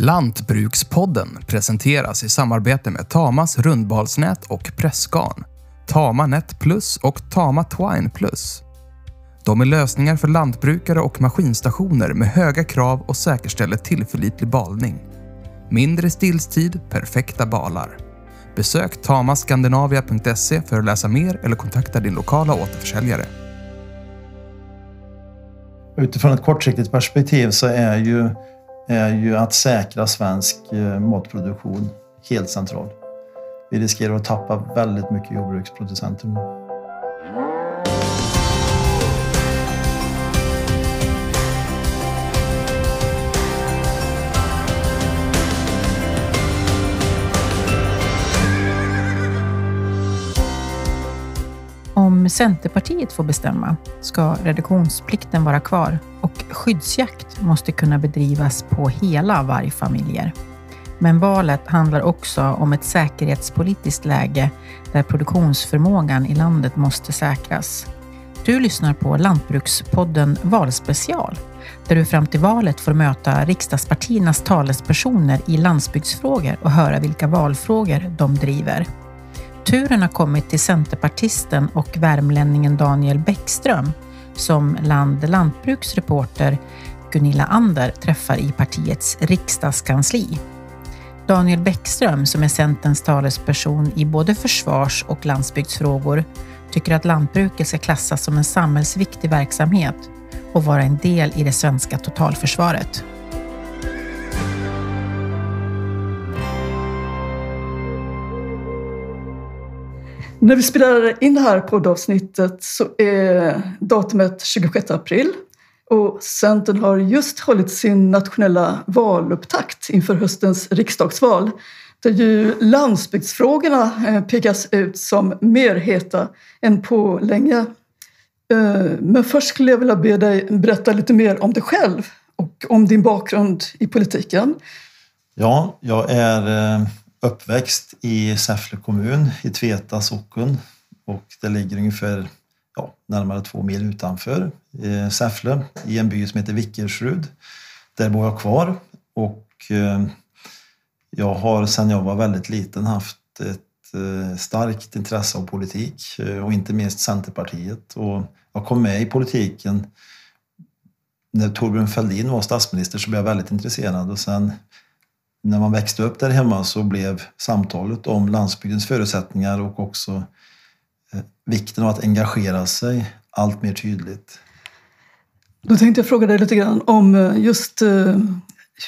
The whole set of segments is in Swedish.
Lantbrukspodden presenteras i samarbete med Tamas rundbalsnät och pressgarn, Tama Net Plus och Tama Twine Plus. De är lösningar för lantbrukare och maskinstationer med höga krav och säkerställer tillförlitlig balning. Mindre stillstid, perfekta balar. Besök tamaskandinavia.se för att läsa mer eller kontakta din lokala återförsäljare. Utifrån ett kortsiktigt perspektiv så är ju, är ju att säkra svensk eh, matproduktion helt central. Vi riskerar att tappa väldigt mycket jordbruksproducenter nu. Om Centerpartiet får bestämma ska reduktionsplikten vara kvar och skyddsjakt måste kunna bedrivas på hela vargfamiljer. Men valet handlar också om ett säkerhetspolitiskt läge där produktionsförmågan i landet måste säkras. Du lyssnar på Lantbrukspodden Valspecial, där du fram till valet får möta riksdagspartiernas talespersoner i landsbygdsfrågor och höra vilka valfrågor de driver. Turen har kommit till centerpartisten och värmlänningen Daniel Bäckström som Land Lantbruks reporter Gunilla Ander träffar i partiets riksdagskansli. Daniel Bäckström, som är Centerns talesperson i både försvars och landsbygdsfrågor, tycker att lantbruket ska klassas som en samhällsviktig verksamhet och vara en del i det svenska totalförsvaret. När vi spelar in det här poddavsnittet så är datumet 26 april och Centern har just hållit sin nationella valupptakt inför höstens riksdagsval där ju landsbygdsfrågorna eh, pekas ut som mer heta än på länge. Eh, men först skulle jag vilja be dig berätta lite mer om dig själv och om din bakgrund i politiken. Ja, jag är eh, uppväxt i Säffle kommun i Tveta socken och det ligger ungefär ja, närmare två mil utanför eh, Säffle i en by som heter Vickersrud. Där bor jag kvar och eh, jag har sedan jag var väldigt liten haft ett eh, starkt intresse av politik eh, och inte minst Centerpartiet. Och jag kom med i politiken när Torbjörn Fälldin var statsminister så blev jag väldigt intresserad och sen när man växte upp där hemma så blev samtalet om landsbygdens förutsättningar och också eh, vikten av att engagera sig allt mer tydligt. Då tänkte jag fråga dig lite grann om eh, just eh,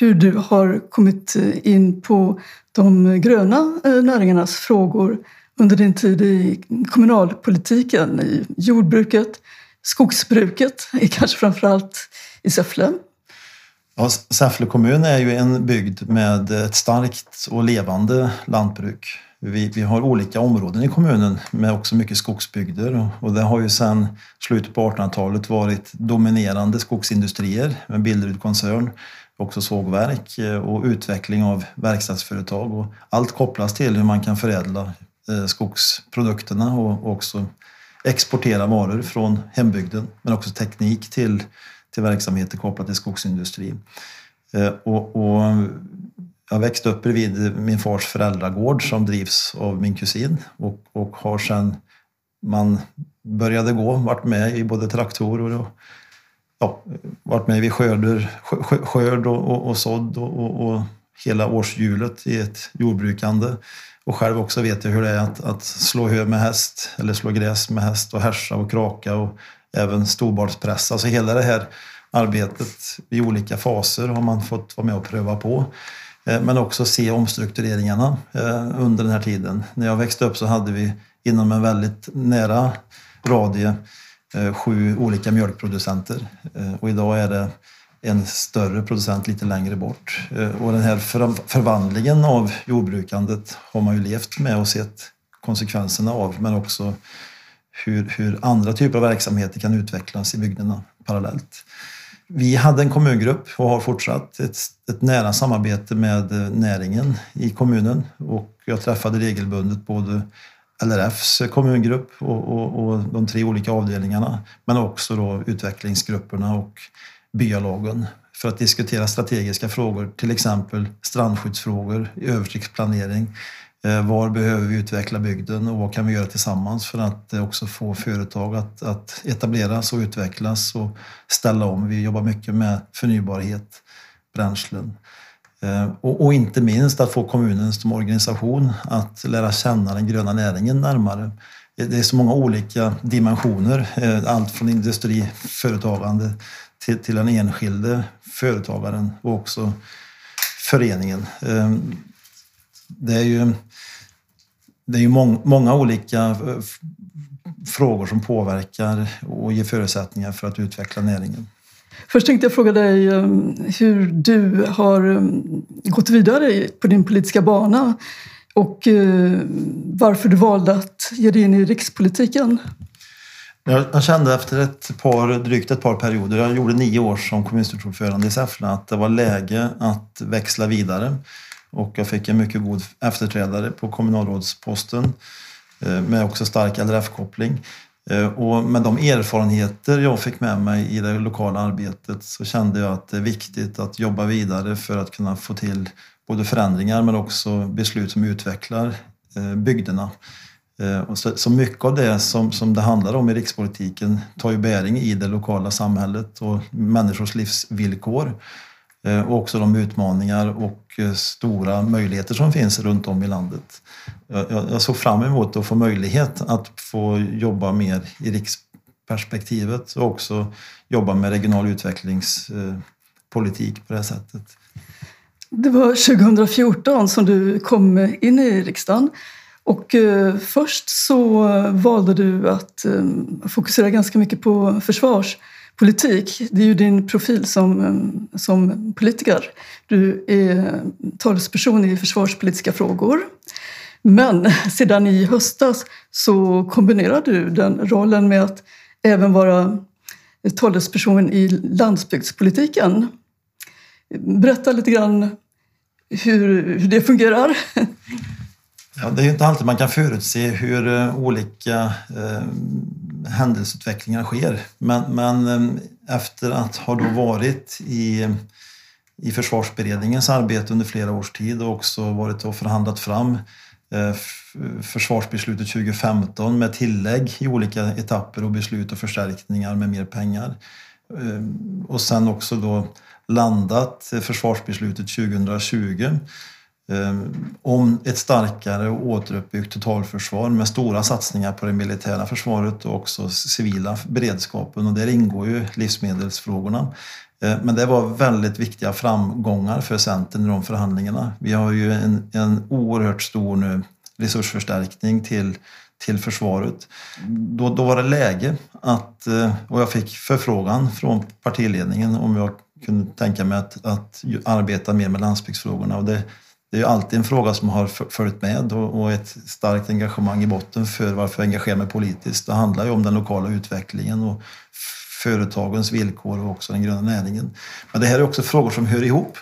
hur du har kommit eh, in på de gröna eh, näringarnas frågor under din tid i kommunalpolitiken, i jordbruket, skogsbruket, kanske framförallt i Säffle. Ja, Säffle kommun är ju en bygd med ett starkt och levande lantbruk. Vi, vi har olika områden i kommunen med också mycket skogsbygder och det har ju sedan slutet på 1800-talet varit dominerande skogsindustrier med Billerud koncern, också sågverk eh, och utveckling av verkstadsföretag och allt kopplas till hur man kan förädla eh, skogsprodukterna och också exportera varor från hembygden men också teknik till till verksamheter kopplat till skogsindustrin. Eh, och, och jag växte upp bredvid min fars föräldragård som drivs av min kusin och, och har sedan man började gå varit med i både traktorer och ja, varit med vid skörder, skörd och, och, och sådd och, och, hela årshjulet i ett jordbrukande. Och själv också vet jag hur det är att, att slå hö med häst eller slå gräs med häst och härsa och kraka och även storbarnspress. Alltså hela det här arbetet i olika faser har man fått vara med och pröva på. Eh, men också se omstruktureringarna eh, under den här tiden. När jag växte upp så hade vi inom en väldigt nära radie eh, sju olika mjölkproducenter och idag är det en större producent lite längre bort. Och den här förvandlingen av jordbrukandet har man ju levt med och sett konsekvenserna av men också hur, hur andra typer av verksamheter kan utvecklas i bygderna parallellt. Vi hade en kommungrupp och har fortsatt ett, ett nära samarbete med eh, näringen i kommunen och jag träffade regelbundet både LRFs kommungrupp och, och, och, de tre olika avdelningarna men också då utvecklingsgrupperna och byalagen för att diskutera strategiska frågor, till exempel strandskyddsfrågor, översiktsplanering. Eh, var behöver vi utveckla bygden och vad kan vi göra tillsammans för att eh, också få företag att, att etableras och utvecklas och ställa om. Vi jobbar mycket med förnybarhet, bränslen. Eh, och, och, inte minst att få kommunen som organisation att lära känna den gröna näringen närmare. Det är så många olika dimensioner, allt från industri, företagande till, till den enskilde företagaren och också föreningen. Det är ju det är ju mång, många olika eh, frågor som påverkar och ger förutsättningar för att utveckla näringen. Först tänkte jag fråga dig eh, hur du har eh, gått vidare på din politiska bana och varför du valde att ge dig in i rikspolitiken. Jag kände efter ett par, drygt ett par perioder, jag gjorde nio år som kommunstyrelseordförande i Säffle, att det var läge att växla vidare. Och jag fick en mycket god efterträdare på kommunalrådsposten eh, med också stark LRF-koppling. Eh, och med de erfarenheter jag fick med mig i det lokala arbetet så kände jag att det är viktigt att jobba vidare för att kunna få till både förändringar men också beslut som utvecklar eh, bygderna. Och så, mycket av det som, som det handlar om i rikspolitiken tar ju bäring i det lokala samhället och människors livsvillkor. Eh, och också de utmaningar och eh, stora möjligheter som finns runt om i landet. Jag såg fram emot att få möjlighet att få jobba mer i riksperspektivet och också jobba med regional utvecklingspolitik eh, på det här sättet. Det var 2014 som du kom in i riksdagen. Och först så valde du att fokusera ganska mycket på försvars politik. Det är ju din profil som, eh, som politiker. Du är talesperson i försvarspolitiska frågor. Men sedan i höstas så kombinerar du den rollen med att även vara talesperson i landsbygdspolitiken. Berätta lite grann hur, hur det fungerar. Ja, det är ju inte alltid man kan förutse hur eh, olika eh, händelseutvecklingar sker. Men, men eh, efter att ha då varit i, i försvarsberedningens arbete under flera års tid och också varit och förhandlat fram eh, försvarsbeslutet 2015 med tillägg i olika etapper och beslut och förstärkningar med mer pengar. Eh, och sen också då landat försvarsbeslutet 2020 Ehm, om ett starkare och återuppbyggt totalförsvar med stora satsningar på det militära försvaret och också civila beredskapen och där ingår ju livsmedelsfrågorna. Ehm, men det var väldigt viktiga framgångar för Centern i de förhandlingarna. Vi har ju en, en oerhört stor nu resursförstärkning till, till försvaret. Då, då var det läge att, eh, och jag fick förfrågan från partiledningen om jag kunde tänka mig att, att arbeta mer med landsbygdsfrågorna. Och det, det är ju alltid en fråga som har följt med och ett starkt engagemang i botten för varför jag engagerar mig politiskt. Det handlar ju om den lokala utvecklingen och företagens villkor och också den gröna näringen. Men det här är också frågor som hör ihop.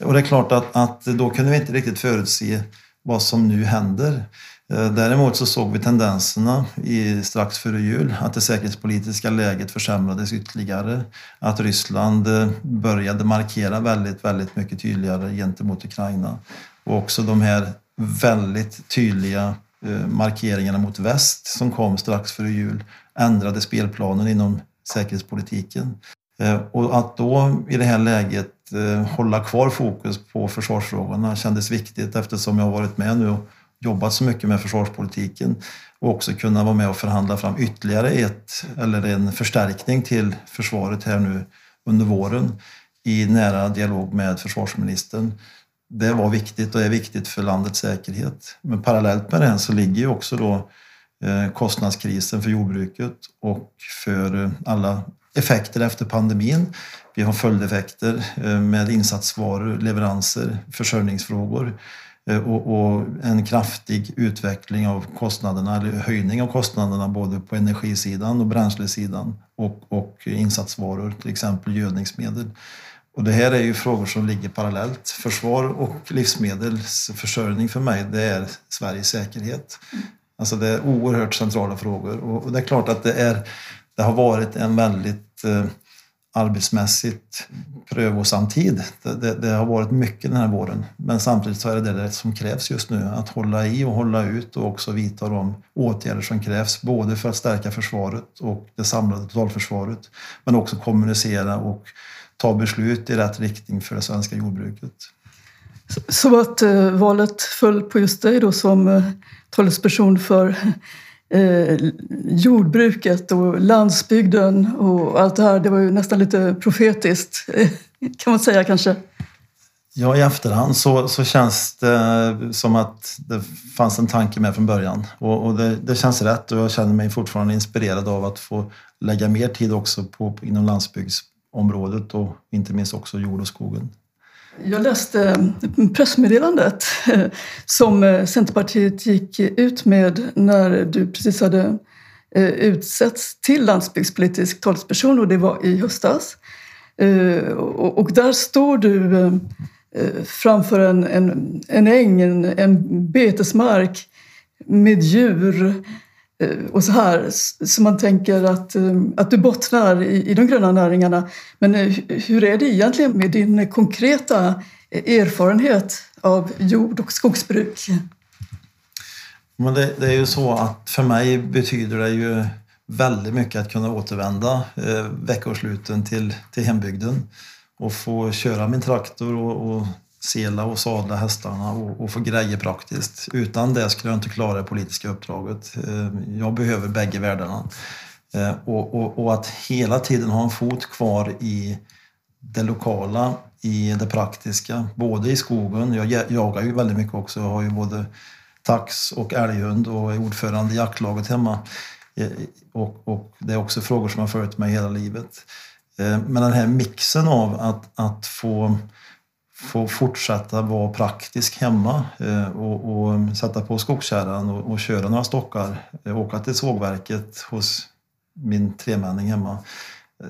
Och det är klart att, att då kunde vi inte riktigt förutse vad som nu händer. Eh, däremot så såg vi tendenserna i, strax före jul att det säkerhetspolitiska läget försämrades ytterligare. Att Ryssland eh, började markera väldigt, väldigt mycket tydligare gentemot Ukraina. Och också de här väldigt tydliga eh, markeringarna mot väst som kom strax före jul ändrade spelplanen inom säkerhetspolitiken. Eh, och att då i det här läget eh, hålla kvar fokus på försvarsfrågorna kändes viktigt eftersom jag har varit med nu och jobbat så mycket med försvarspolitiken och också kunna vara med och förhandla fram ytterligare ett eller en förstärkning till försvaret här nu under våren i nära dialog med försvarsministern. Det var viktigt och är viktigt för landets säkerhet. Men parallellt med det så ligger ju också då eh, kostnadskrisen för jordbruket och för eh, alla effekter efter pandemin. Vi har följdeffekter eh, med insatsvaror, leveranser, försörjningsfrågor. Och, och, en kraftig utveckling av kostnaderna, eller höjning av kostnaderna både på energisidan och bränslesidan och, och insatsvaror, till exempel gödningsmedel. Och det här är ju frågor som ligger parallellt. Försvar och livsmedelsförsörjning för mig, det är Sveriges säkerhet. Alltså det är oerhört centrala frågor och det är klart att det, är, det har varit en väldigt eh, arbetsmässigt prövosam tid. Det, det, det, har varit mycket den här våren. Men samtidigt så är det det som krävs just nu. Att hålla i och hålla ut och också vidta de åtgärder som krävs. Både för att stärka försvaret och det samlade totalförsvaret. Men också kommunicera och ta beslut i rätt riktning för det svenska jordbruket. Så att eh, valet föll på just dig då som eh, talesperson för eh, jordbruket och landsbygden och allt det här. Det var ju nästan lite profetiskt, kan man säga kanske. Ja, i efterhand så, så känns det som att det fanns en tanke med från början. Och, och det, det, känns rätt och jag känner mig fortfarande inspirerad av att få lägga mer tid också på, inom området och inte minst också jord och skogen. Jag läste eh, pressmeddelandet som eh, Centerpartiet gick ut med när du precis hade eh, utsetts till landsbygdspolitisk talesperson och det var i höstas. Och där står du framför en, en, en äng, en, en betesmark med djur Eh, och så här, så man tänker att, eh, att du bottnar i, i de gröna näringarna. Men eh, hur är det egentligen med din konkreta erfarenhet av jord och skogsbruk? Men det, det, är ju så att för mig betyder det ju väldigt mycket att kunna återvända eh, veckosluten till, till hembygden och få köra min traktor och, och sela och sadla hästarna och, och få grejer praktiskt. Utan det skulle jag inte klara det politiska uppdraget. Eh, jag behöver bägge världarna. Eh, och, och, och, att hela tiden ha en fot kvar i det lokala, i det praktiska, både i skogen. Jag jagar ju väldigt mycket också. Jag har ju både tax och älghund och är ordförande i jaktlaget hemma. Eh, och, och det är också frågor som har följt mig hela livet. Men den här mixen av att, att få få fortsätta vara praktisk hemma eh, och, och sätta på skogskärran och, och, köra några stockar. Eh, åka till sågverket hos min tremänning hemma. Eh,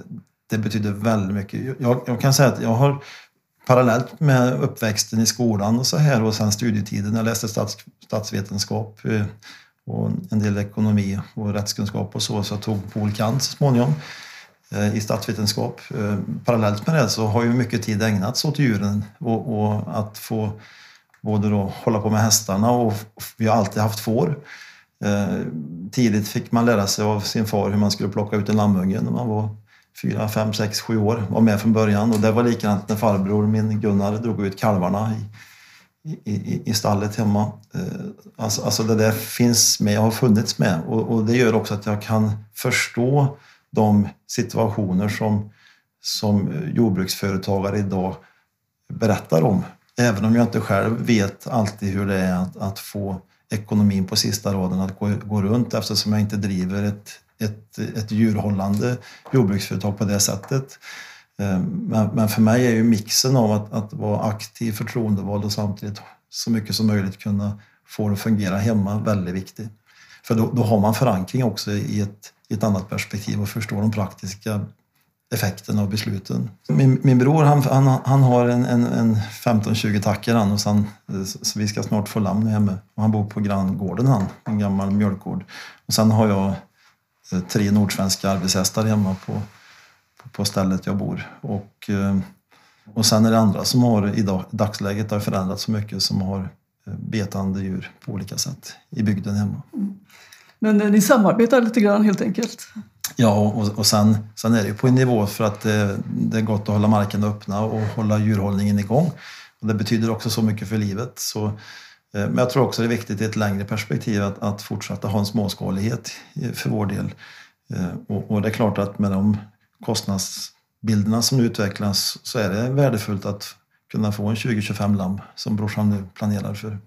det betyder väldigt mycket. Jag, jag, kan säga att jag har parallellt med uppväxten i skolan och så här och sen studietiden. Jag läste stats, statsvetenskap och en del ekonomi och rättskunskap och så, så jag tog Pol Kant så småningom. Eh, I statsvetenskap. Eh, parallellt med det så har ju mycket tid ägnats åt djuren och, och att få både då hålla på med hästarna och vi har alltid haft får. Eh, tidigt fick man lära sig av sin far hur man skulle plocka ut en lammunge när man var fyra, fem, sex, sju år. Var med från början och det var likadant när farbror, min Gunnar, drog ut kalvarna i, i, i stallet hemma. Alltså, alltså det där finns med, har funnits med och, och det gör också att jag kan förstå de situationer som, som jordbruksföretagare idag berättar om. Även om jag inte själv vet alltid hur det är att, att få ekonomin på sista raden att gå, gå runt eftersom jag inte driver ett, ett, ett djurhållande jordbruksföretag på det sättet. Eh, men, men för mig är ju mixen av att, att vara aktiv förtroendevald och samtidigt så mycket som möjligt kunna få det att fungera hemma väldigt viktig. För då, då har man förankring också i ett i ett annat perspektiv och förstår de praktiska effekterna av besluten. Min, min bror han, han, han har en, en, en 15-20 tacker han och sen, så vi ska snart få lamm hemma. Och han bor på granngården han, en gammal mjölkgård. Och sen har jag eh, tre nordsvenska arbetshästar hemma på, på, på stället jag bor. Och, eh, och sen är det andra som har i dag, dagsläget har förändrats så mycket som har eh, betande djur på olika sätt i bygden hemma. Mm. Men eh, ni samarbetar lite grann helt enkelt? Ja, och, och sen, sen är det ju på en nivå för att det, det är gott att hålla marken öppna och hålla djurhållningen igång. Och det betyder också så mycket för livet. Så, eh, men jag tror också det är viktigt i ett längre perspektiv att, att fortsätta ha en småskalighet för vår del. Och, och det är klart att med de kostnadsbilderna som utvecklas så är det värdefullt att kunna få en 20-25 lamm som brorsan nu planerar för.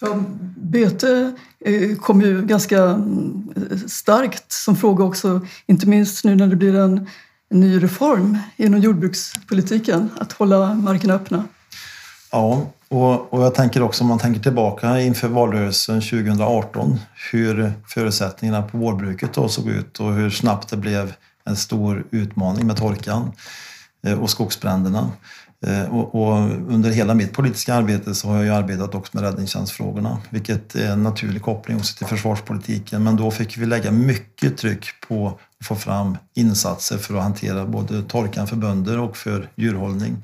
Ja, bete eh, kom ju ganska mm, starkt som fråga också, inte minst nu när det blir en, ny reform inom jordbrukspolitiken, att hålla markerna öppna. Ja, och, och jag tänker också om man tänker tillbaka inför valrörelsen 2018 hur förutsättningarna på vårbruket då såg ut och hur snabbt det blev en stor utmaning med torkan eh, och skogsbränderna. Eh, och, och, under hela mitt politiska arbete så har jag arbetat också med räddningstjänstfrågorna, vilket är en naturlig koppling också till försvarspolitiken. Men då fick vi lägga mycket tryck på att få fram insatser för att hantera både torkan för bönder och för djurhållning.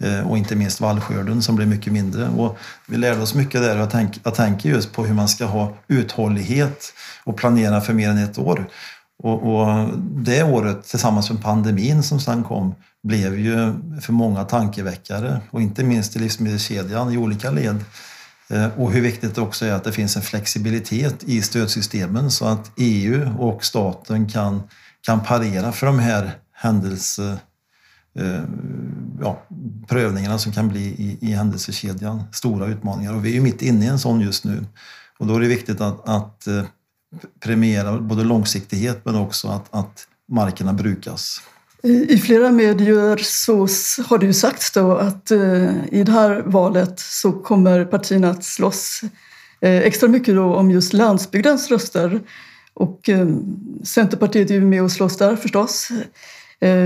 Eh, och inte minst vallskörden som blev mycket mindre. Och vi lärde oss mycket där och jag, tänk, jag tänker just på hur man ska ha uthållighet och planera för mer än ett år. Och, och, det året tillsammans med pandemin som sen kom blev ju för många tankeväckare och inte minst i livsmedelskedjan i olika led. Eh, och hur viktigt det också är att det finns en flexibilitet i stödsystemen så att EU och staten kan, kan parera för de här händelse, eh, ja, prövningarna som kan bli i, i händelsekedjan. Stora utmaningar och vi är ju mitt inne i en sån just nu. Och då är det viktigt att, att eh, premiera både långsiktighet men också att, att markerna brukas. I flera medier så har det ju sagts då att eh, i det här valet så kommer partierna att slåss eh, extra mycket då om just landsbygdens röster. Och eh, Centerpartiet är ju med och slåss där förstås.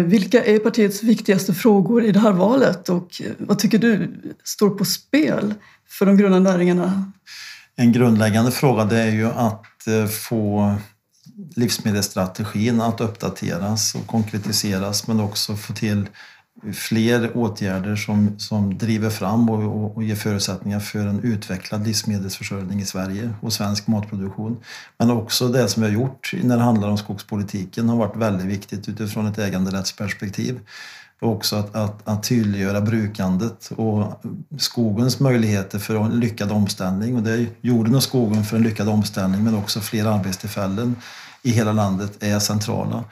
Vilka är partiets viktigaste frågor i det här valet och vad tycker du står på spel för de gröna näringarna? En grundläggande fråga det är ju att eh, få livsmedelsstrategin att uppdateras och konkretiseras men också få till fler åtgärder som, som driver fram och, och, och ger förutsättningar för en utvecklad livsmedelsförsörjning i Sverige och svensk matproduktion. Men också det som vi har gjort när det handlar om skogspolitiken har varit väldigt viktigt utifrån ett äganderättsperspektiv. Och också att, att, att tydliggöra brukandet och skogens möjligheter för en lyckad omställning. Och det är jorden och skogen för en lyckad omställning men också fler arbetstillfällen i hela landet är centrala.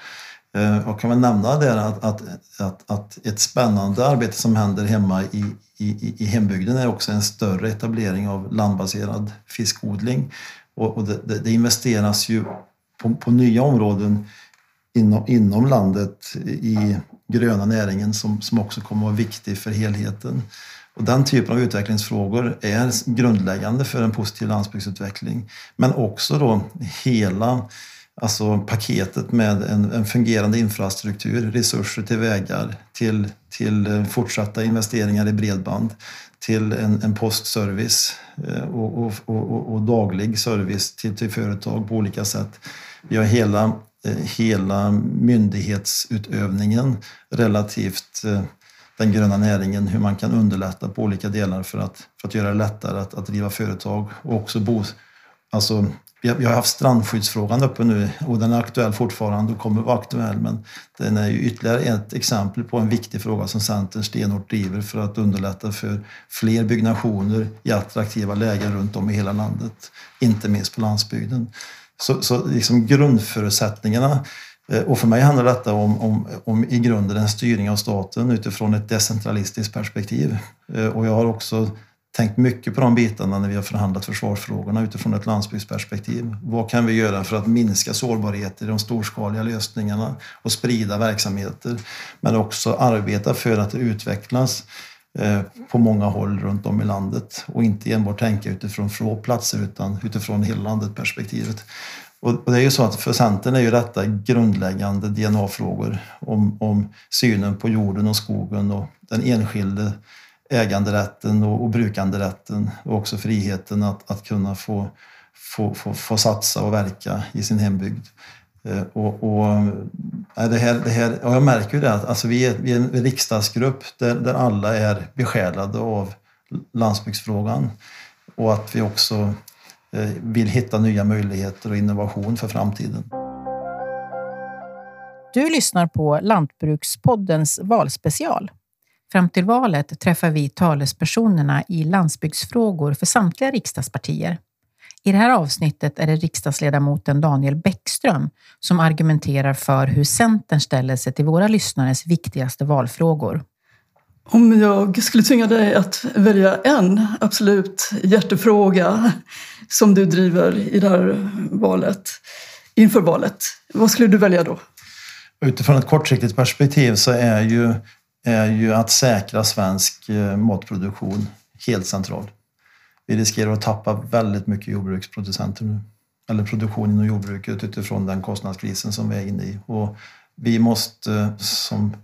Eh, Jag kan väl nämna där att, att, att, att ett spännande arbete som händer hemma i, i, i hembygden är också en större etablering av landbaserad fiskodling. Och, och det, det, investeras ju på, på nya områden inom, inom landet i gröna näringen som, som också kommer att vara viktig för helheten. Och den typen av utvecklingsfrågor är grundläggande för en positiv landsbygdsutveckling. Men också då hela Alltså paketet med en, en, fungerande infrastruktur, resurser till vägar, till, till eh, fortsatta investeringar i bredband, till en, en postservice eh, och, och, och, och, daglig service till, till företag på olika sätt. Vi har hela, Eh, hela myndighetsutövningen relativt eh, den gröna näringen, hur man kan underlätta på olika delar för att, för att göra det lättare att, att driva företag och också bo, alltså vi har, vi har haft strandskyddsfrågan uppe nu och den är aktuell fortfarande och kommer vara aktuell. Men den är ju ytterligare ett exempel på en viktig fråga som Centern stenhårt driver för att underlätta för fler byggnationer i attraktiva lägen runt om i hela landet. Inte minst på landsbygden. Så, så liksom grundförutsättningarna eh, och för mig handlar detta om, om, om i grunden en styrning av staten utifrån ett decentralistiskt perspektiv. Eh, och jag har också tänkt mycket på de bitarna när vi har förhandlat försvarsfrågorna utifrån ett landsbygdsperspektiv. Vad kan vi göra för att minska sårbarheter i de storskaliga lösningarna och sprida verksamheter? Men också arbeta för att det utvecklas eh, Eh, på många håll runt om i landet och inte enbart tänka utifrån få platser utan utifrån hela landet-perspektivet. Och det är ju så att för Centern är ju detta grundläggande DNA-frågor om, om synen på jorden och skogen och den enskilde äganderätten och, och brukanderätten och också friheten att, att kunna få, få, få, få satsa och verka i sin hembygd. Eh, och, och, eh, det här, det här, och jag märker ju det att alltså vi, är, vi är en riksdagsgrupp där, där alla är besjälade av landsbygdsfrågan och att vi också eh, vill hitta nya möjligheter och innovation för framtiden. Du lyssnar på Lantbrukspoddens valspecial. Fram till valet träffar vi talespersonerna i landsbygdsfrågor för samtliga riksdagspartier. I det här avsnittet är det riksdagsledamoten Daniel Bäckström som argumenterar för hur Centern ställer sig till våra lyssnares viktigaste valfrågor. Om jag skulle tvinga dig att välja en absolut hjärtefråga som du driver i det här valet, inför valet, vad skulle du välja då? Utifrån ett kortsiktigt perspektiv så är ju är ju att säkra svensk eh, matproduktion helt central. Vi riskerar att tappa väldigt mycket jordbruksproducenter nu. Eller produktion inom jordbruket utifrån den kostnadskrisen som vi är inne i. Och vi måste eh, som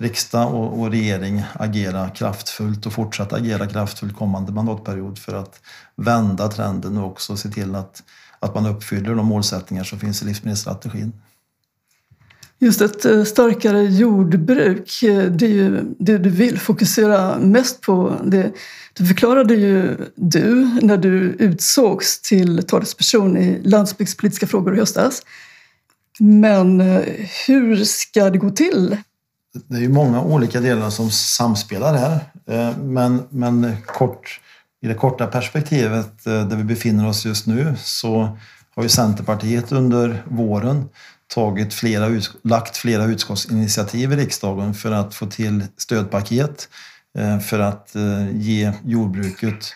riksdag och, och, regering agera kraftfullt och fortsätta agera kraftfullt kommande mandatperiod för att vända trenden och också se till att, att man uppfyller de målsättningar som finns i livsmedelsstrategin. Just ett eh, starkare jordbruk, eh, det är ju det du vill fokusera mest på. Det, det förklarade ju du när du utsågs till talesperson i landsbygdspolitiska frågor i höstas. Men eh, hur ska det gå till? Det är ju många olika delar som samspelar här. Men, men kort, i det korta perspektivet där vi befinner oss just nu så har ju Centerpartiet under våren tagit flera, lagt flera utskottsinitiativ i riksdagen för att få till stödpaket eh, för att eh, ge jordbruket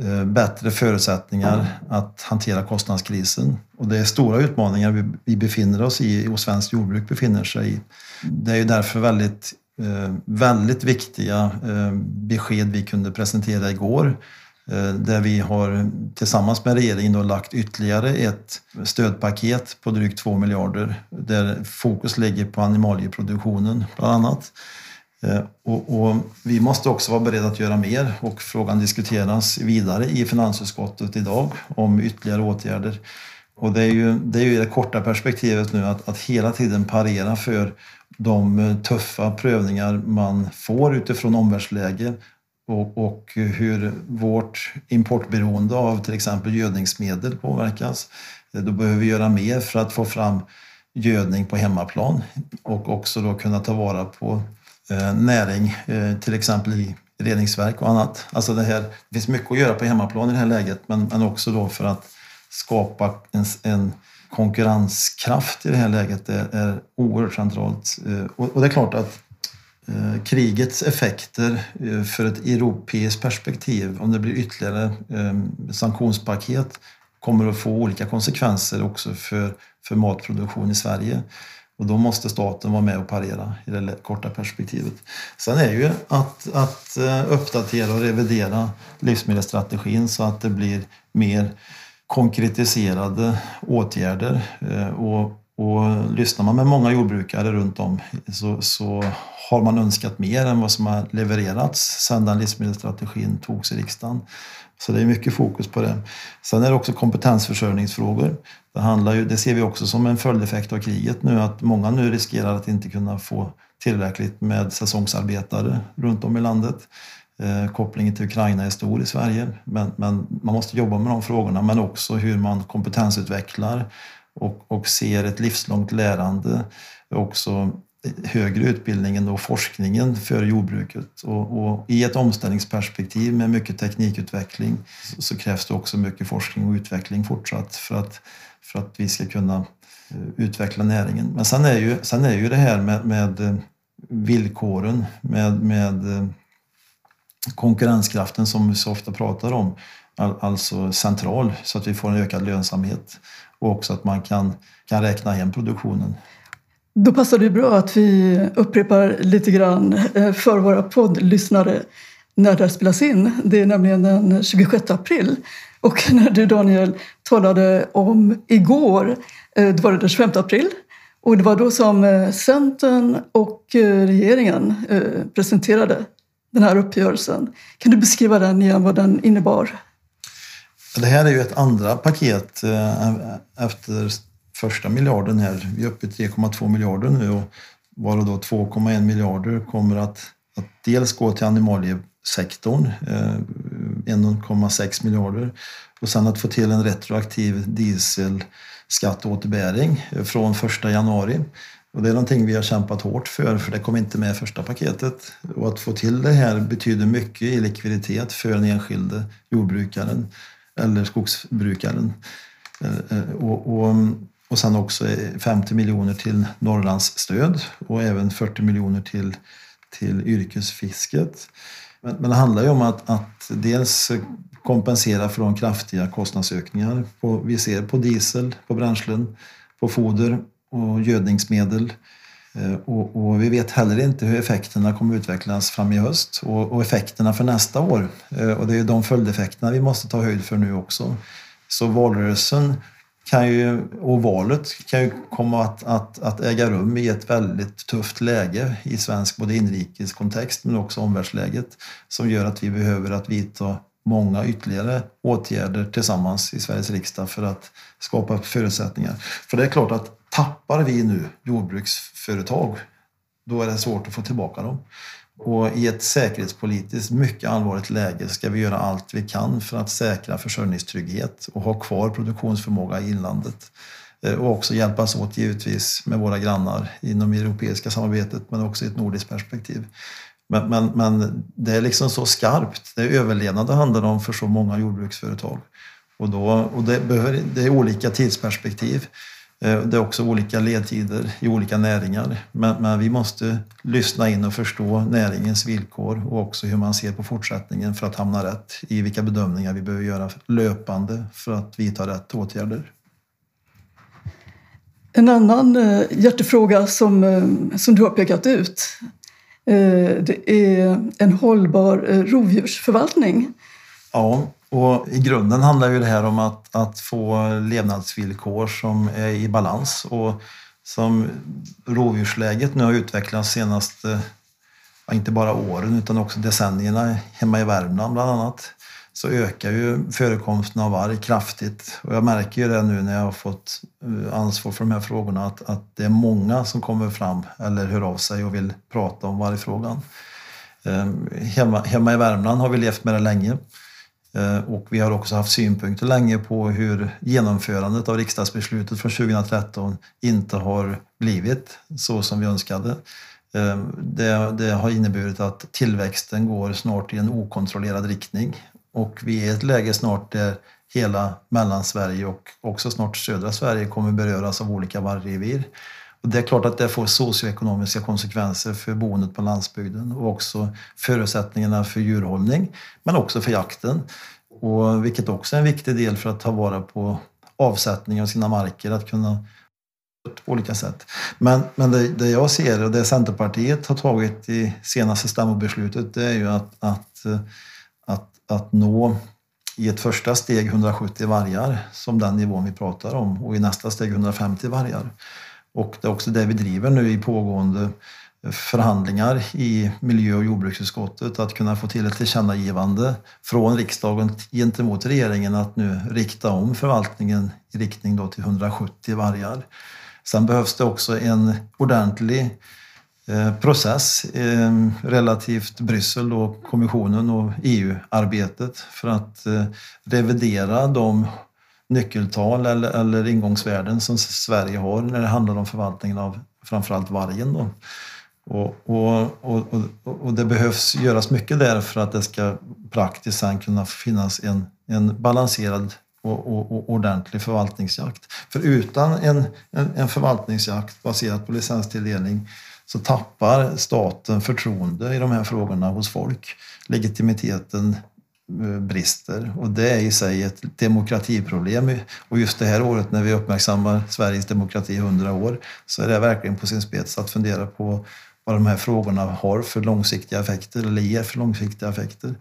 eh, bättre förutsättningar att hantera kostnadskrisen. Och det är stora utmaningar vi befinner oss i och svenskt jordbruk befinner sig i. Det är ju därför väldigt, väldigt viktiga besked vi kunde presentera igår Eh, där vi har tillsammans med regeringen då lagt ytterligare ett stödpaket på drygt 2 miljarder där fokus ligger på animalieproduktionen bland annat. Eh, och, och, vi måste också vara beredda att göra mer och frågan diskuteras vidare i finansutskottet idag om ytterligare åtgärder. Och det är ju det, är ju det korta perspektivet nu att, att hela tiden parera för de tuffa prövningar man får utifrån omvärldsläge och, och, hur vårt importberoende av till exempel gödningsmedel påverkas. Då behöver vi göra mer för att få fram gödning på hemmaplan och också då kunna ta vara på eh, näring, eh, till exempel i reningsverk och annat. Alltså det, här, det finns mycket att göra på hemmaplan i det här läget men, men också då för att skapa en, en konkurrenskraft i det här läget är, är oerhört centralt. Eh, och, och det är klart att Eh, krigets effekter eh, för ett europeiskt perspektiv, om det blir ytterligare ehm, sanktionspaket, kommer att få olika konsekvenser också för, för matproduktion i Sverige. Och då måste staten vara med och parera i det korta perspektivet. Sen är ju att, att eh, uppdatera och revidera livsmedelsstrategin så att det blir mer konkretiserade åtgärder. Och, och lyssnar man med många jordbrukare runt om så, så har man önskat mer än vad som har levererats sedan den livsmedelsstrategin togs i riksdagen. Så det är mycket fokus på det. Sen är det också kompetensförsörjningsfrågor. Det, handlar ju, det ser vi också som en följdeffekt av kriget nu att många nu riskerar att inte kunna få tillräckligt med säsongsarbetare runt om i landet. Eh, kopplingen till Ukraina är stor i Sverige men, men, man måste jobba med de frågorna men också hur man kompetensutvecklar och, och ser ett livslångt lärande också högre utbildningen och forskningen för jordbruket. Och, och, I ett omställningsperspektiv med mycket teknikutveckling så, så, krävs det också mycket forskning och utveckling fortsatt för att, för att vi ska kunna eh, utveckla näringen. Men sen är ju, sen är ju det här med, med eh, villkoren, med, med eh, konkurrenskraften som vi så ofta pratar om, alltså central så att vi får en ökad lönsamhet och också att man kan, kan räkna hem produktionen. Då passar det bra att vi upprepar lite grann eh, för våra poddlyssnare när det här spelas in. Det är nämligen den 26 april. Och när du Daniel talade om igår, eh, då var det den 25 april. Och det var då som eh, Centern och eh, regeringen presenterade den här uppgörelsen. Kan du beskriva den igen, vad den innebar? Det här är ju ett andra paket eh, efter första miljarden här. Vi är uppe i 3,2 miljarder nu och varav då 2,1 miljarder kommer att, att dels gå till animaliesektorn, eh, 1,6 miljarder och sen att få till en retroaktiv dieselskatteåterbäring eh, från 1 januari. Och det är någonting vi har kämpat hårt för, för det kom inte med i första paketet. Och att få till det här betyder mycket i likviditet för den enskilde jordbrukaren eller skogsbrukaren. Eh, eh, och, och och sen också 50 miljoner till Norrlandsstöd och även 40 miljoner till, till yrkesfisket. Men, men det handlar ju om att, att dels kompensera för de kraftiga kostnadsökningar på, vi ser på diesel, på bränslen, på foder och gödningsmedel. Eh, och, och, vi vet heller inte hur effekterna kommer utvecklas fram i höst och, och effekterna för nästa år. Eh, och det är de följdeffekterna vi måste ta höjd för nu också. Så valrörelsen kan ju, och valet kan ju komma att, att, att äga rum i ett väldigt tufft läge i svensk både inrikeskontext men också omvärldsläget som gör att vi behöver att vidta många ytterligare åtgärder tillsammans i Sveriges riksdag för att skapa förutsättningar. För det är klart att tappar vi nu jordbruksföretag, då är det svårt att få tillbaka dem. Och i ett säkerhetspolitiskt mycket allvarligt läge ska vi göra allt vi kan för att säkra försörjningstrygghet och ha kvar produktionsförmåga i inlandet. Eh, och också hjälpas åt givetvis med våra grannar inom det europeiska samarbetet men också i ett nordiskt perspektiv. Men, men, men det är liksom så skarpt. Det är överlevnad det handlar om för så många jordbruksföretag. Och, då, och det, behöver, det är olika tidsperspektiv. Eh, det är också olika ledtider i olika näringar. Men, men, vi måste lyssna in och förstå näringens villkor och också hur man ser på fortsättningen för att hamna rätt i vilka bedömningar vi behöver göra löpande för att vidta rätt åtgärder. En annan eh, hjärtefråga som, eh, som du har pekat ut det är en hållbar rovdjursförvaltning. Ja, och I grunden handlar ju det här om att, att få levnadsvillkor som är i balans. Och som rovdjursläget nu har utvecklats senaste, inte bara åren utan också decennierna hemma i Värmland bland annat, så ökar ju förekomsten av varg kraftigt. Och jag märker ju det nu när jag har fått eh, ansvar för de här frågorna att, att det är många som kommer fram eller hör av sig och vill prata om vargfrågan. Ehm, hemma, hemma i Värmland har vi levt med det länge. Eh, och vi har också haft synpunkter länge på hur genomförandet av riksdagsbeslutet från 2013 inte har blivit så som vi önskade. Eh, det, det, har inneburit att tillväxten går snart i en okontrollerad riktning och vi är i ett läge snart där hela Mellansverige och också snart södra Sverige kommer beröras av olika vargrevir. Det är klart att det får socioekonomiska konsekvenser för boendet på landsbygden och också förutsättningarna för djurhållning, men också för jakten. Och vilket också är en viktig del för att ta vara på avsättning av sina marker, att kunna på olika sätt. Men, men det, det, jag ser och det Centerpartiet har tagit i senaste stämmobeslutet det är ju att, att, att, att nå i ett första steg 170 vargar som den nivån vi pratar om och i nästa steg 150 vargar. Och det är också det vi driver nu i pågående förhandlingar i miljö och jordbruksutskottet att kunna få till ett tillkännagivande från riksdagen gentemot regeringen att nu rikta om förvaltningen i riktning då till 170 vargar. Sen behövs det också en ordentlig eh, process eh, relativt Bryssel och kommissionen och EU-arbetet för att eh, revidera de nyckeltal eller, eller ingångsvärden som Sverige har när det handlar om förvaltningen av framförallt vargen. Då. Och, och, och, och, det behövs göras mycket där för att det ska praktiskt sen kunna finnas en, en balanserad och, och, och, ordentlig förvaltningsjakt. För utan en, en, en förvaltningsjakt baserad på licenstilldelning så tappar staten förtroende i de här frågorna hos folk. Legitimiteten Eh, brister och det är i sig ett demokratiproblem. Och just det här året när vi uppmärksammar Sveriges demokrati 100 år så är det verkligen på sin spets att fundera på vad de här frågorna har för långsiktiga effekter eller ger för långsiktiga effekter.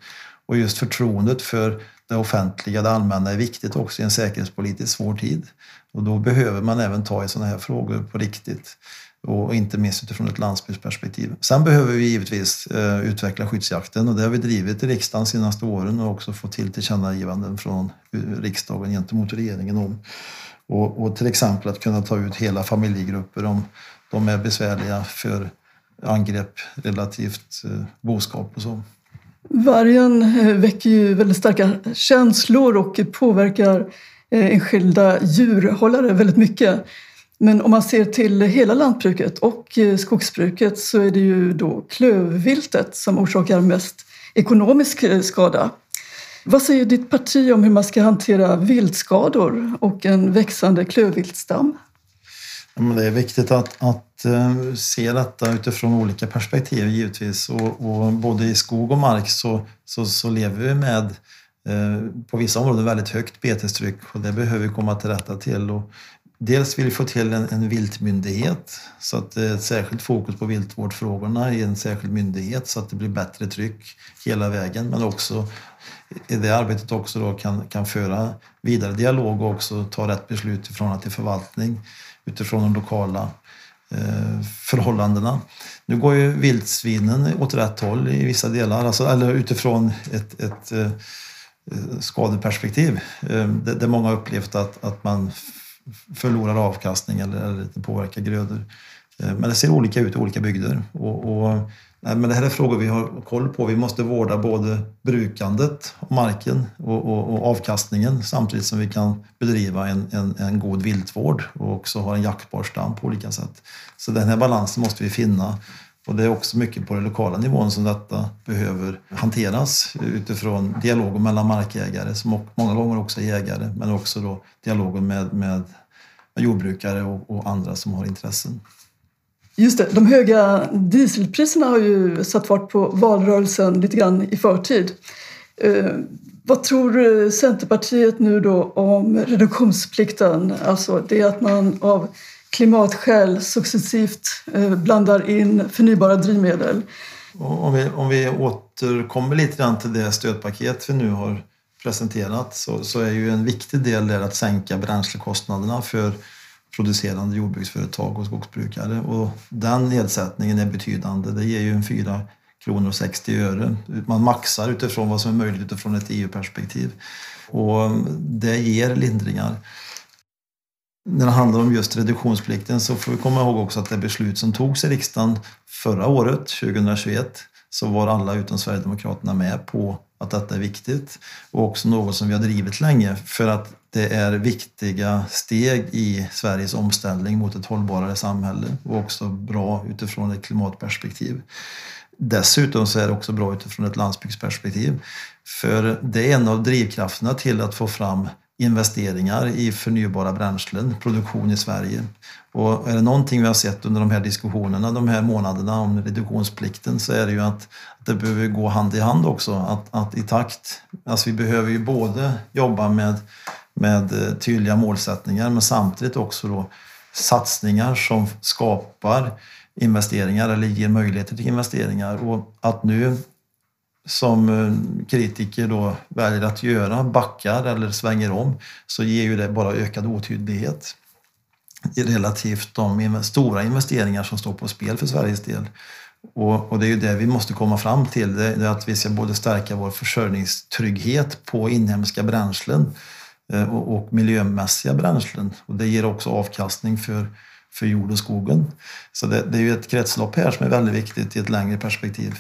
Och just förtroendet för det offentliga, det allmänna är viktigt också i en säkerhetspolitiskt svår tid. Och då behöver man även ta i sådana här frågor på riktigt och inte minst utifrån ett landsbygdsperspektiv. Sen behöver vi givetvis eh, utveckla skyddsjakten och det har vi drivit i riksdagen de senaste åren och också fått till tillkännagivanden från eh, riksdagen gentemot regeringen om. Och, och till exempel att kunna ta ut hela familjegrupper om de är besvärliga för angrepp relativt eh, boskap och så. Vargen väcker ju väldigt starka känslor och påverkar enskilda djurhållare väldigt mycket. Men om man ser till hela lantbruket och eh, skogsbruket så är det ju då klövviltet som orsakar mest ekonomisk eh, skada. Vad säger ditt parti om hur man ska hantera viltskador och en växande klövviltstam? det är viktigt att, att eh, se detta utifrån olika perspektiv givetvis. Och, och både i skog och mark så, så, så lever vi med på vissa områden väldigt högt betestryck och det behöver vi komma till rätta till. Och Dels vill vi få till en, en viltmyndighet så att det är ett särskilt fokus på viltvårdsfrågorna i en särskild myndighet så att det blir bättre tryck hela vägen. Men också i det arbetet också då kan, kan föra vidare dialog och också ta rätt beslut i förhållande till förvaltning utifrån de lokala eh, förhållandena. Nu går ju vildsvinen åt rätt håll i vissa delar, alltså, eller utifrån ett, ett eh, eh skadeperspektiv. Eh, där många upplevt att, att man förlorar avkastning eller, eller påverkar grödor. Eh, men det ser olika ut i olika bygder. Och, och, nej, men det här är frågor vi har koll på. Vi måste vårda både brukandet av marken och, och, och, avkastningen samtidigt som vi kan bedriva en, en, en god viltvård och också ha en jaktbar stam på olika sätt. Så den här balansen måste vi finna. Och det är också mycket på den lokala nivån som detta behöver hanteras utifrån dialogen mellan markägare, som många gånger också är jägare, men också då dialogen med, med jordbrukare och, och andra som har intressen. Just det, de höga dieselpriserna har ju satt fart på valrörelsen lite grann i förtid. Eh, vad tror Centerpartiet nu då om reduktionsplikten? Alltså det att man av klimatskäl successivt eh, blandar in förnybara drivmedel. Om vi, om vi återkommer lite grann till det stödpaket vi nu har presenterat så, så är ju en viktig del där att sänka bränslekostnaderna för producerande jordbruksföretag och skogsbrukare. Och den nedsättningen är betydande. Det ger ju en 4 kronor och 60 öre. Man maxar utifrån vad som är möjligt utifrån ett EU-perspektiv. Och det ger lindringar. När det handlar om just reduktionsplikten så får vi komma ihåg också att det beslut som togs i riksdagen förra året, 2021, så var alla utom Sverigedemokraterna med på att detta är viktigt och också något som vi har drivit länge för att det är viktiga steg i Sveriges omställning mot ett hållbarare samhälle och också bra utifrån ett klimatperspektiv. Dessutom så är det också bra utifrån ett landsbygdsperspektiv. För det är en av drivkrafterna till att få fram investeringar i förnybara bränslen, produktion i Sverige. Och är det någonting vi har sett under de här diskussionerna de här månaderna om reduktionsplikten så är det ju att, det behöver gå hand i hand också. Att, att i takt, alltså vi behöver ju både jobba med, med eh, tydliga målsättningar men samtidigt också då satsningar som skapar investeringar eller ger möjligheter till investeringar. Och att nu som eh, kritiker då väljer att göra, backar eller svänger om, så ger ju det bara ökad otydlighet relativt de stora investeringar som står på spel för Sveriges del. Och, och, det är ju det vi måste komma fram till, det är att vi ska både stärka vår försörjningstrygghet på inhemska bränslen eh, och, och miljömässiga bränslen. Och det ger också avkastning för, för jord och skogen. Så det, det är ju ett kretslopp här som är väldigt viktigt i ett längre perspektiv.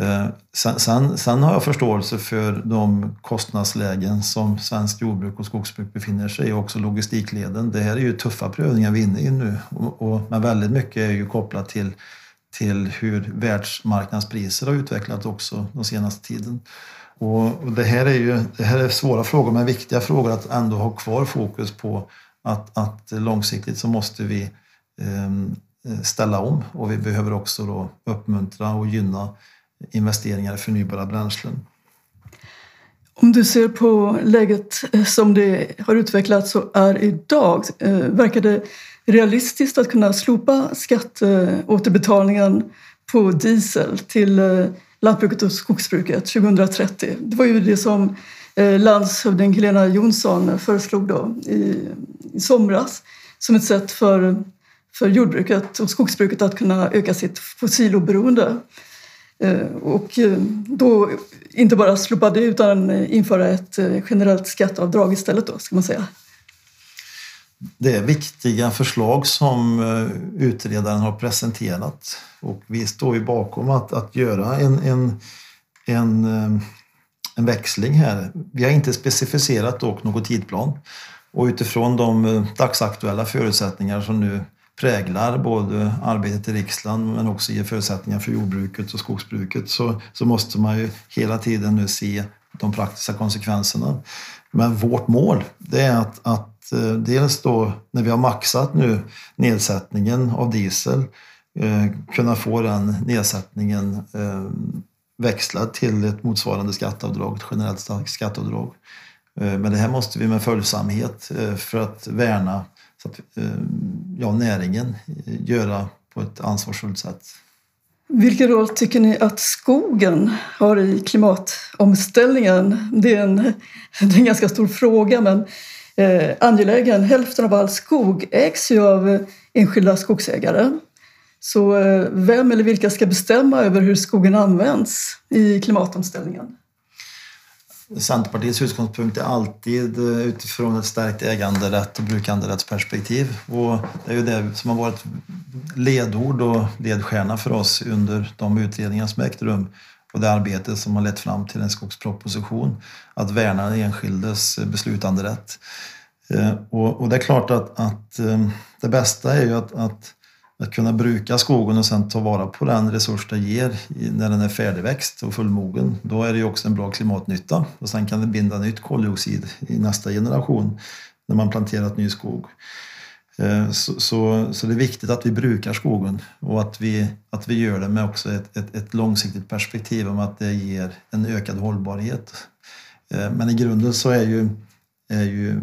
Eh, sen, sen, sen, har jag förståelse för de kostnadslägen som svenskt jordbruk och skogsbruk befinner sig i, och också logistikleden. Det här är ju tuffa prövningar vi är inne i nu, och, och, men väldigt mycket är ju kopplat till, till hur världsmarknadspriser har utvecklats också den senaste tiden. Och, och det, här är ju det här är svåra frågor, men viktiga frågor att ändå ha kvar fokus på att, att långsiktigt så måste vi eh, ställa om och vi behöver också då uppmuntra och gynna investeringar i förnybara bränslen. Om du ser på läget eh, som det har utvecklats och är idag, eh, verkar det realistiskt att kunna slopa skatteåterbetalningen på diesel till eh, lantbruket och skogsbruket 2030? Det var ju det som landshövding Helena Jonsson föreslog då i, i somras som ett sätt för, för jordbruket och skogsbruket att kunna öka sitt fossiloberoende. Eh, och eh, då inte bara slopa det utan eh, införa ett generellt skatteavdrag istället då, ska man säga. Det är viktiga förslag som utredaren har presenterat och vi står ju bakom att, att göra en, en, en, en växling här. Vi har inte specificerat dock någon tidplan och utifrån de dagsaktuella förutsättningar som nu präglar både arbetet i riksdagen men också ger förutsättningar för jordbruket och skogsbruket så, så måste man ju hela tiden nu se de praktiska konsekvenserna. Men vårt mål det är att, att eh, dels då när vi har maxat nu nedsättningen av diesel eh, kunna få den nedsättningen eh, växlad till ett motsvarande skatteavdrag, ett generellt skatteavdrag. Eh, men det här måste vi med följsamhet eh, för att värna så att, eh, ja, näringen eh, göra på ett ansvarsfullt sätt. Vilken roll tycker ni att skogen har i klimatomställningen? Det är en, det är en ganska stor fråga men eh, angelägen. Hälften av all skog ägs ju av eh, enskilda skogsägare. Så eh, vem eller vilka ska bestämma över hur skogen används i klimatomställningen? Centerpartiets utgångspunkt är alltid eh, utifrån ett stärkt äganderätt och brukanderättsperspektiv. Och det är ju det som har varit ledord och ledstjärna för oss under de utredningar som ägt rum och det arbete som har lett fram till en skogsproposition. Att värna den enskildes beslutanderätt. Eh, och, det är klart att, att eh, det bästa är ju att, att att kunna bruka skogen och sen ta vara på den resurs det ger när den är färdigväxt och fullmogen. Då är det ju också en bra klimatnytta och sen kan det binda nytt koldioxid i nästa generation när man planterat ny skog. Eh, så, så, så, det är viktigt att vi brukar skogen och att vi, att vi gör det med också ett, ett, ett långsiktigt perspektiv om att det ger en ökad hållbarhet. Eh, men i grunden så är ju, är ju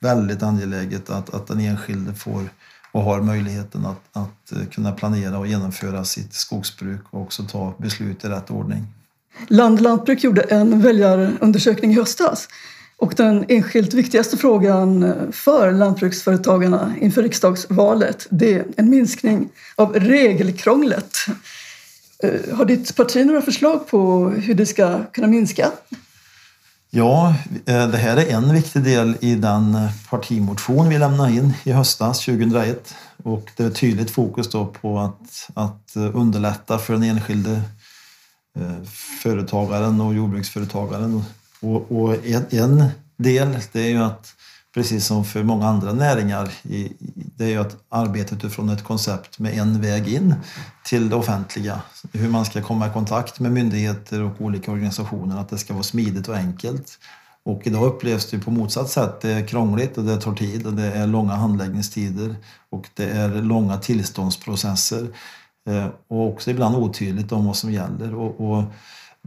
väldigt angeläget att, att den enskilde får och har möjligheten att, att eh, kunna planera och genomföra sitt skogsbruk och också ta beslut i rätt ordning. Land Lantbruk gjorde en väljarundersökning i höstas och den enskilt viktigaste frågan eh, för lantbruksföretagarna inför riksdagsvalet det är en minskning av regelkrånglet. Eh, har ditt parti några förslag på hur det ska kunna minska? Ja, eh, det här är en viktig del i den eh, partimotion vi lämnade in i höstas 2001 och det är tydligt fokus då på att, att eh, underlätta för den enskilde företagaren och jordbruksföretagaren. Och, och en, en, del det är ju att, precis som för många andra näringar, det är ju att arbeta utifrån ett koncept med en väg in till det offentliga. Hur man ska komma i kontakt med myndigheter och olika organisationer, att det ska vara smidigt och enkelt. Och idag upplevs det på motsatt sätt. Det är krångligt och det tar tid och det är långa handläggningstider och det är långa tillståndsprocesser eh, och också ibland otydligt om vad som gäller. Och, och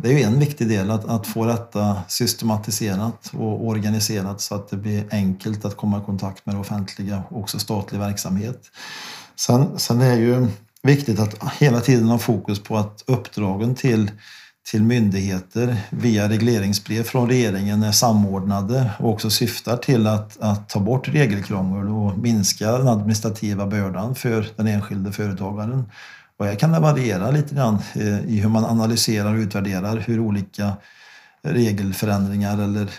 det är ju en viktig del att, att få detta systematiserat och organiserat så att det blir enkelt att komma i kontakt med det offentliga och också statlig verksamhet. Sen, sen är det ju viktigt att hela tiden ha fokus på att uppdragen till, till myndigheter via regleringsbrev från regeringen är samordnade och också syftar till att, att ta bort regelkrångel och minska den administrativa bördan för den enskilde företagaren. Och här kan det variera lite grann eh, i hur man analyserar och utvärderar hur olika regelförändringar eller,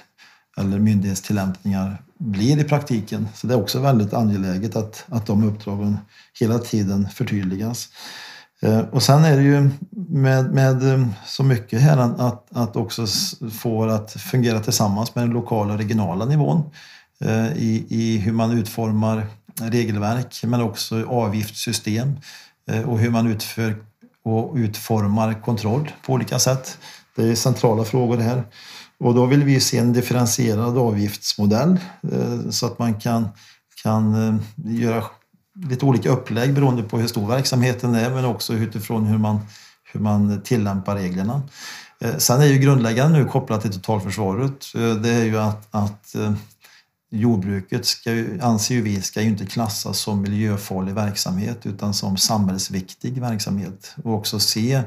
eller myndighetstillämpningar blir i praktiken. Så det är också väldigt angeläget att, att de uppdragen hela tiden förtydligas. Eh, och sen är det ju med, med eh, så mycket här att, att också få att fungera tillsammans med den lokala och regionala nivån i, i hur man utformar regelverk men också avgiftssystem Eh, och hur man utför och utformar kontroll på olika sätt. Det är centrala frågor här. Och då vill vi se en differentierad avgiftsmodell eh, så att man kan, kan eh, göra lite olika upplägg beroende på hur stor verksamheten är men också utifrån hur man, hur man tillämpar reglerna. Sen är ju grundläggande nu kopplat till totalförsvaret, det är ju att, att jordbruket ska, anser ju vi ska ju inte klassas som miljöfarlig verksamhet utan som samhällsviktig verksamhet och också se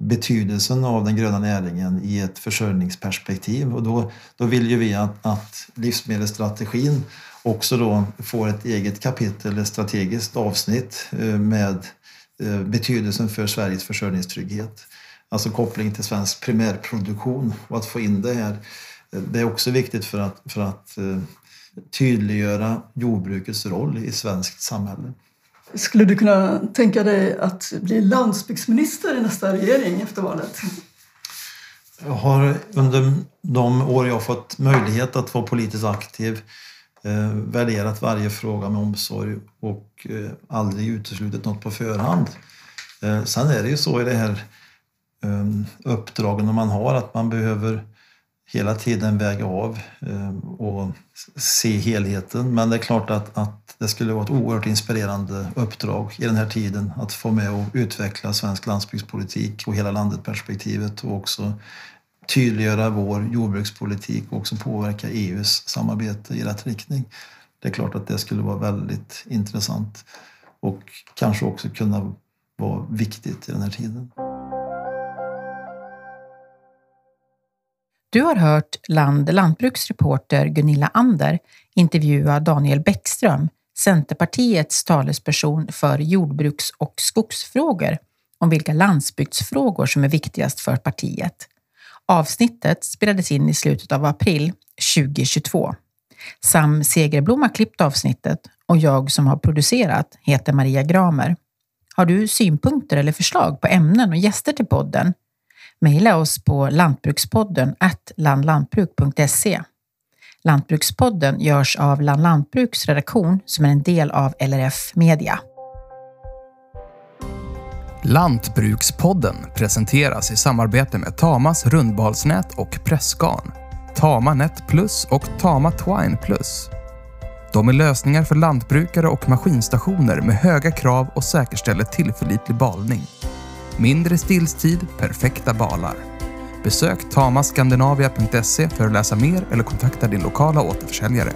betydelsen av den gröna näringen i ett försörjningsperspektiv. Och då, då vill ju vi att, att livsmedelsstrategin också då får ett eget kapitel, ett strategiskt avsnitt eh, med eh, betydelsen för Sveriges försörjningstrygghet. Alltså koppling till svensk primärproduktion och att få in det här. Eh, det är också viktigt för att, för att tydliggöra jordbrukets roll i svenskt samhälle. Skulle du kunna tänka dig att bli landsbygdsminister i nästa regering efter valet? Jag har under de år jag fått möjlighet att vara politiskt aktiv eh, värderat varje fråga med omsorg och eh, aldrig uteslutit något på förhand. Eh, sen är det ju så i det här eh, uppdragen man har att man behöver hela tiden väga av ehm, och se helheten. Men det är klart att, att det skulle vara ett oerhört inspirerande uppdrag i den här tiden att få med och utveckla svensk landsbygdspolitik och hela landet-perspektivet och också tydliggöra vår jordbrukspolitik och också påverka EUs samarbete i rätt riktning. Det är klart att det skulle vara väldigt intressant och kanske också kunna vara viktigt i den här tiden. Du har hört Land lantbruksreporter Gunilla Ander intervjua Daniel Bäckström, Centerpartiets talesperson för jordbruks och skogsfrågor, om vilka landsbygdsfrågor som är viktigast för partiet. Avsnittet spelades in i slutet av april 2022. Sam Segerblom har klippt avsnittet och jag som har producerat heter Maria Gramer. Har du synpunkter eller förslag på ämnen och gäster till podden? Mejla oss på lantbrukspodden landlantbruk.se. Lantbrukspodden görs av Land Lantbruks redaktion som är en del av LRF Media. Lantbrukspodden presenteras i samarbete med Tamas rundbalsnät och pressgarn, Tama Net Plus och Tama Twine Plus. De är lösningar för lantbrukare och maskinstationer med höga krav och säkerställer tillförlitlig balning. Mindre stillstid, perfekta balar. Besök tamaskandinavia.se för att läsa mer eller kontakta din lokala återförsäljare.